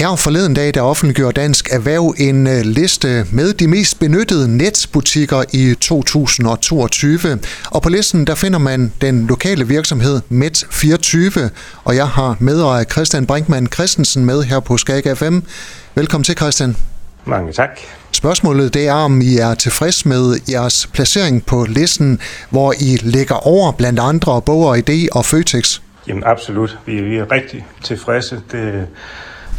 Her forleden dag, der offentliggjorde Dansk Erhverv en øh, liste med de mest benyttede netbutikker i 2022. Og på listen, der finder man den lokale virksomhed Met24, og jeg har medejer Christian Brinkmann Christensen med her på Skag FM. Velkommen til, Christian. Mange tak. Spørgsmålet det er, om I er tilfreds med jeres placering på listen, hvor I ligger over blandt andre Bog og ID og Føtex. Jamen absolut. Vi, vi er rigtig tilfredse. Det,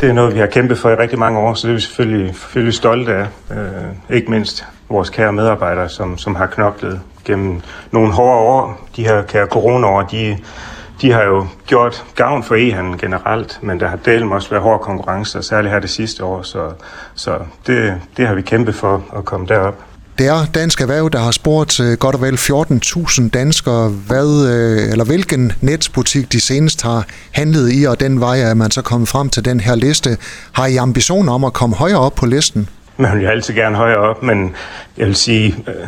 det er noget, vi har kæmpet for i rigtig mange år, så det er vi selvfølgelig, selvfølgelig stolte af. Øh, ikke mindst vores kære medarbejdere, som, som har knoklet gennem nogle hårde år. De her kære coronaår, de, de har jo gjort gavn for e-handlen generelt, men der har delt også været hård konkurrence, særligt her det sidste år, så, så det, det har vi kæmpet for at komme derop. Det er Dansk Erhverv, der har spurgt øh, godt og vel 14.000 danskere, hvad, øh, eller hvilken netbutik de senest har handlet i, og den vej er man så kommet frem til den her liste. Har I ambitioner om at komme højere op på listen? Man vil jo altid gerne højere op, men jeg vil sige, øh,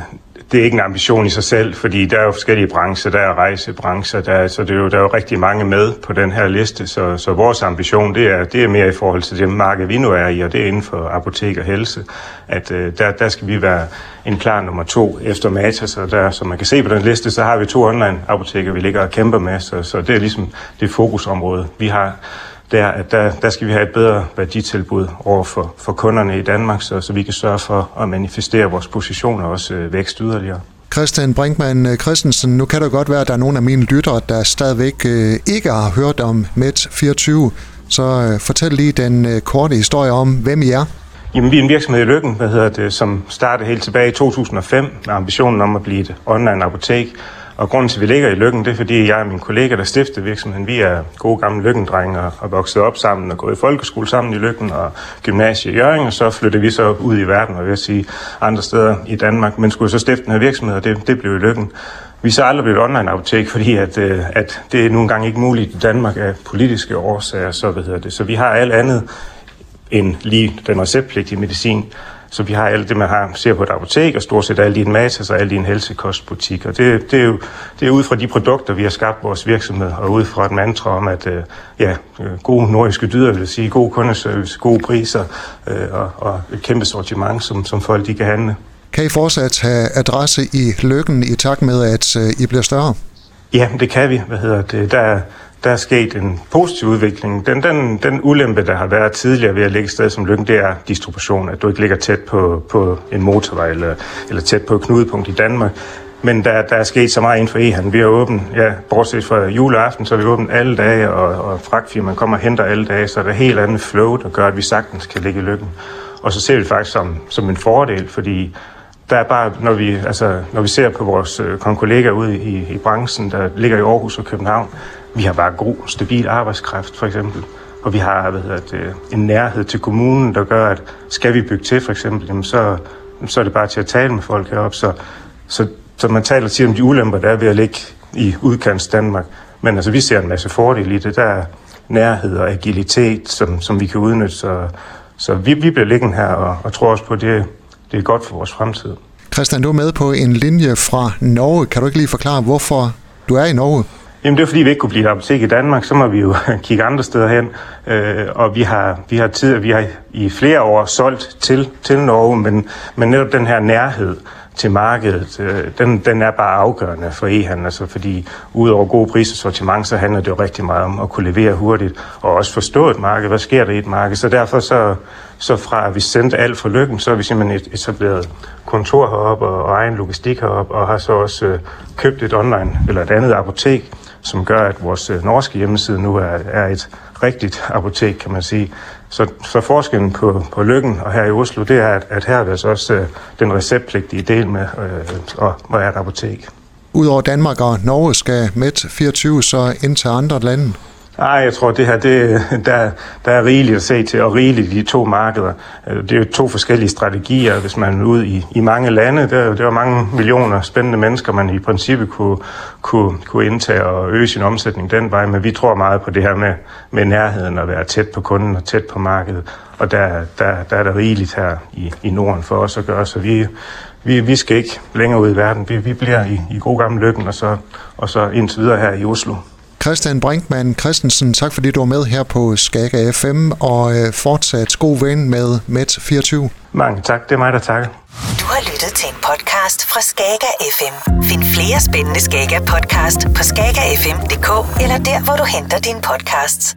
det er ikke en ambition i sig selv, fordi der er jo forskellige brancher, der er rejsebrancher, der er, så det er jo, der er jo rigtig mange med på den her liste, så, så vores ambition, det er, det er mere i forhold til det marked, vi nu er i, og det er inden for apotek og helse, at øh, der, der skal vi være en klar nummer to efter Matas, og der, som man kan se på den liste, så har vi to online apoteker, vi ligger og kæmper med, så, så det er ligesom det fokusområde, vi har der, at der, der skal vi have et bedre værditilbud over for, for kunderne i Danmark, så, så vi kan sørge for at manifestere vores positioner og også øh, vækst yderligere. Christian Brinkmann øh, Christensen, nu kan det godt være, at der er nogle af mine lyttere, der stadigvæk øh, ikke har hørt om Met24, så øh, fortæl lige den øh, korte historie om, hvem I er. Jamen, vi er en virksomhed i Lykken, hvad hedder det, som startede helt tilbage i 2005 med ambitionen om at blive et online apotek, og grunden til, at vi ligger i Lykken, det er, fordi jeg og min kollega, der stiftede virksomheden, vi er gode gamle Lykkendrenge og har vokset op sammen og gået i folkeskole sammen i Lykken og gymnasie i Jørgen, og så flyttede vi så ud i verden, og vil sige andre steder i Danmark, men skulle så stifte den her virksomhed, og det, det blev i Lykken. Vi er så aldrig blevet online-apotek, fordi at, øh, at det er nogle gange ikke muligt i Danmark af politiske årsager, så, hvad hedder det. så vi har alt andet end lige den receptpligtige medicin. Så vi har alt det, man har, ser på et apotek, og stort set alt i en matas og alt i en helsekostbutik. Og det, det, er jo det er ud fra de produkter, vi har skabt vores virksomhed, og ud fra et mantra om, at øh, ja, gode nordiske dyder, vil sige, god kundeservice, gode priser øh, og, og et kæmpe sortiment, som, som folk de kan handle. Kan I fortsat have adresse i Lykken i takt med, at øh, I bliver større? Ja, det kan vi. Hvad hedder det? Der, der er sket en positiv udvikling. Den, den, den ulempe, der har været tidligere ved at ligge et sted som Lykken, det er distribution, at du ikke ligger tæt på, på en motorvej eller, eller tæt på et knudepunkt i Danmark. Men der, der er sket så meget inden for e-handel. Vi er åbent, ja, bortset fra juleaften, så er vi åbent alle dage, og, og fragtfirmaen kommer og henter alle dage, så der er helt andet flow, der gør, at vi sagtens kan ligge i lykken. Og så ser vi det faktisk som, som en fordel, fordi der er bare, når vi, altså, når vi ser på vores øh, kollegaer ude i, i branchen, der ligger i Aarhus og København, vi har bare god, stabil arbejdskraft, for eksempel. Og vi har hvad hedder det, en nærhed til kommunen, der gør, at skal vi bygge til, for eksempel, jamen så, så er det bare til at tale med folk heroppe. Så, så, så man taler tit om de ulemper, der er ved at ligge i udkants Danmark. Men altså, vi ser en masse fordele i det. Der er nærhed og agilitet, som, som vi kan udnytte. Så, så vi, vi bliver liggende her og, og tror også på, det, det er godt for vores fremtid. Christian, du er med på en linje fra Norge. Kan du ikke lige forklare, hvorfor du er i Norge? Jamen det er fordi, vi ikke kunne blive et apotek i Danmark, så må vi jo kigge andre steder hen. Øh, og vi har, vi har tid, vi har i flere år solgt til, til Norge, men, men netop den her nærhed til markedet, øh, den, den er bare afgørende for e-handel, altså fordi udover gode priser og sortiment, så handler det jo rigtig meget om at kunne levere hurtigt, og også forstå et marked, hvad sker der i et marked. Så derfor så, så fra at vi sendte alt for lykken, så har vi simpelthen etableret kontor heroppe og, og egen logistik heroppe, og har så også øh, købt et online, eller et andet apotek, som gør, at vores øh, norske hjemmeside nu er, er et rigtigt apotek, kan man sige. Så, så forskellen på, på Lykken og her i Oslo, det er, at, at her er så også øh, den receptpligtige del med øh, og, og er et apotek. Udover Danmark og Norge skal Med24 så ind til andre lande? Nej, jeg tror, det her, det, der, der er rigeligt at se til, og rigeligt i de to markeder. Øh, det er jo to forskellige strategier, hvis man er ude i, i mange lande. Der, der er mange millioner spændende mennesker, man i princippet kunne, kunne, kunne indtage og øge sin omsætning den vej, men vi tror meget på det her med, med nærheden at være tæt på kunden og tæt på markedet. Og der, der, der er der rigeligt her i, i Norden for os at gøre, så vi, vi, vi skal ikke længere ud i verden. Vi, vi bliver i, i god gammel lykken, og så, og så indtil videre her i Oslo. Christian Brinkmann Christensen, tak fordi du var med her på Skaga FM, og øh, fortsat god ven med Met24. Mange tak, det er mig, der takker. Du har lyttet til en podcast fra Skaga FM. Find flere spændende Skaga podcast på skagafm.dk eller der, hvor du henter dine podcasts.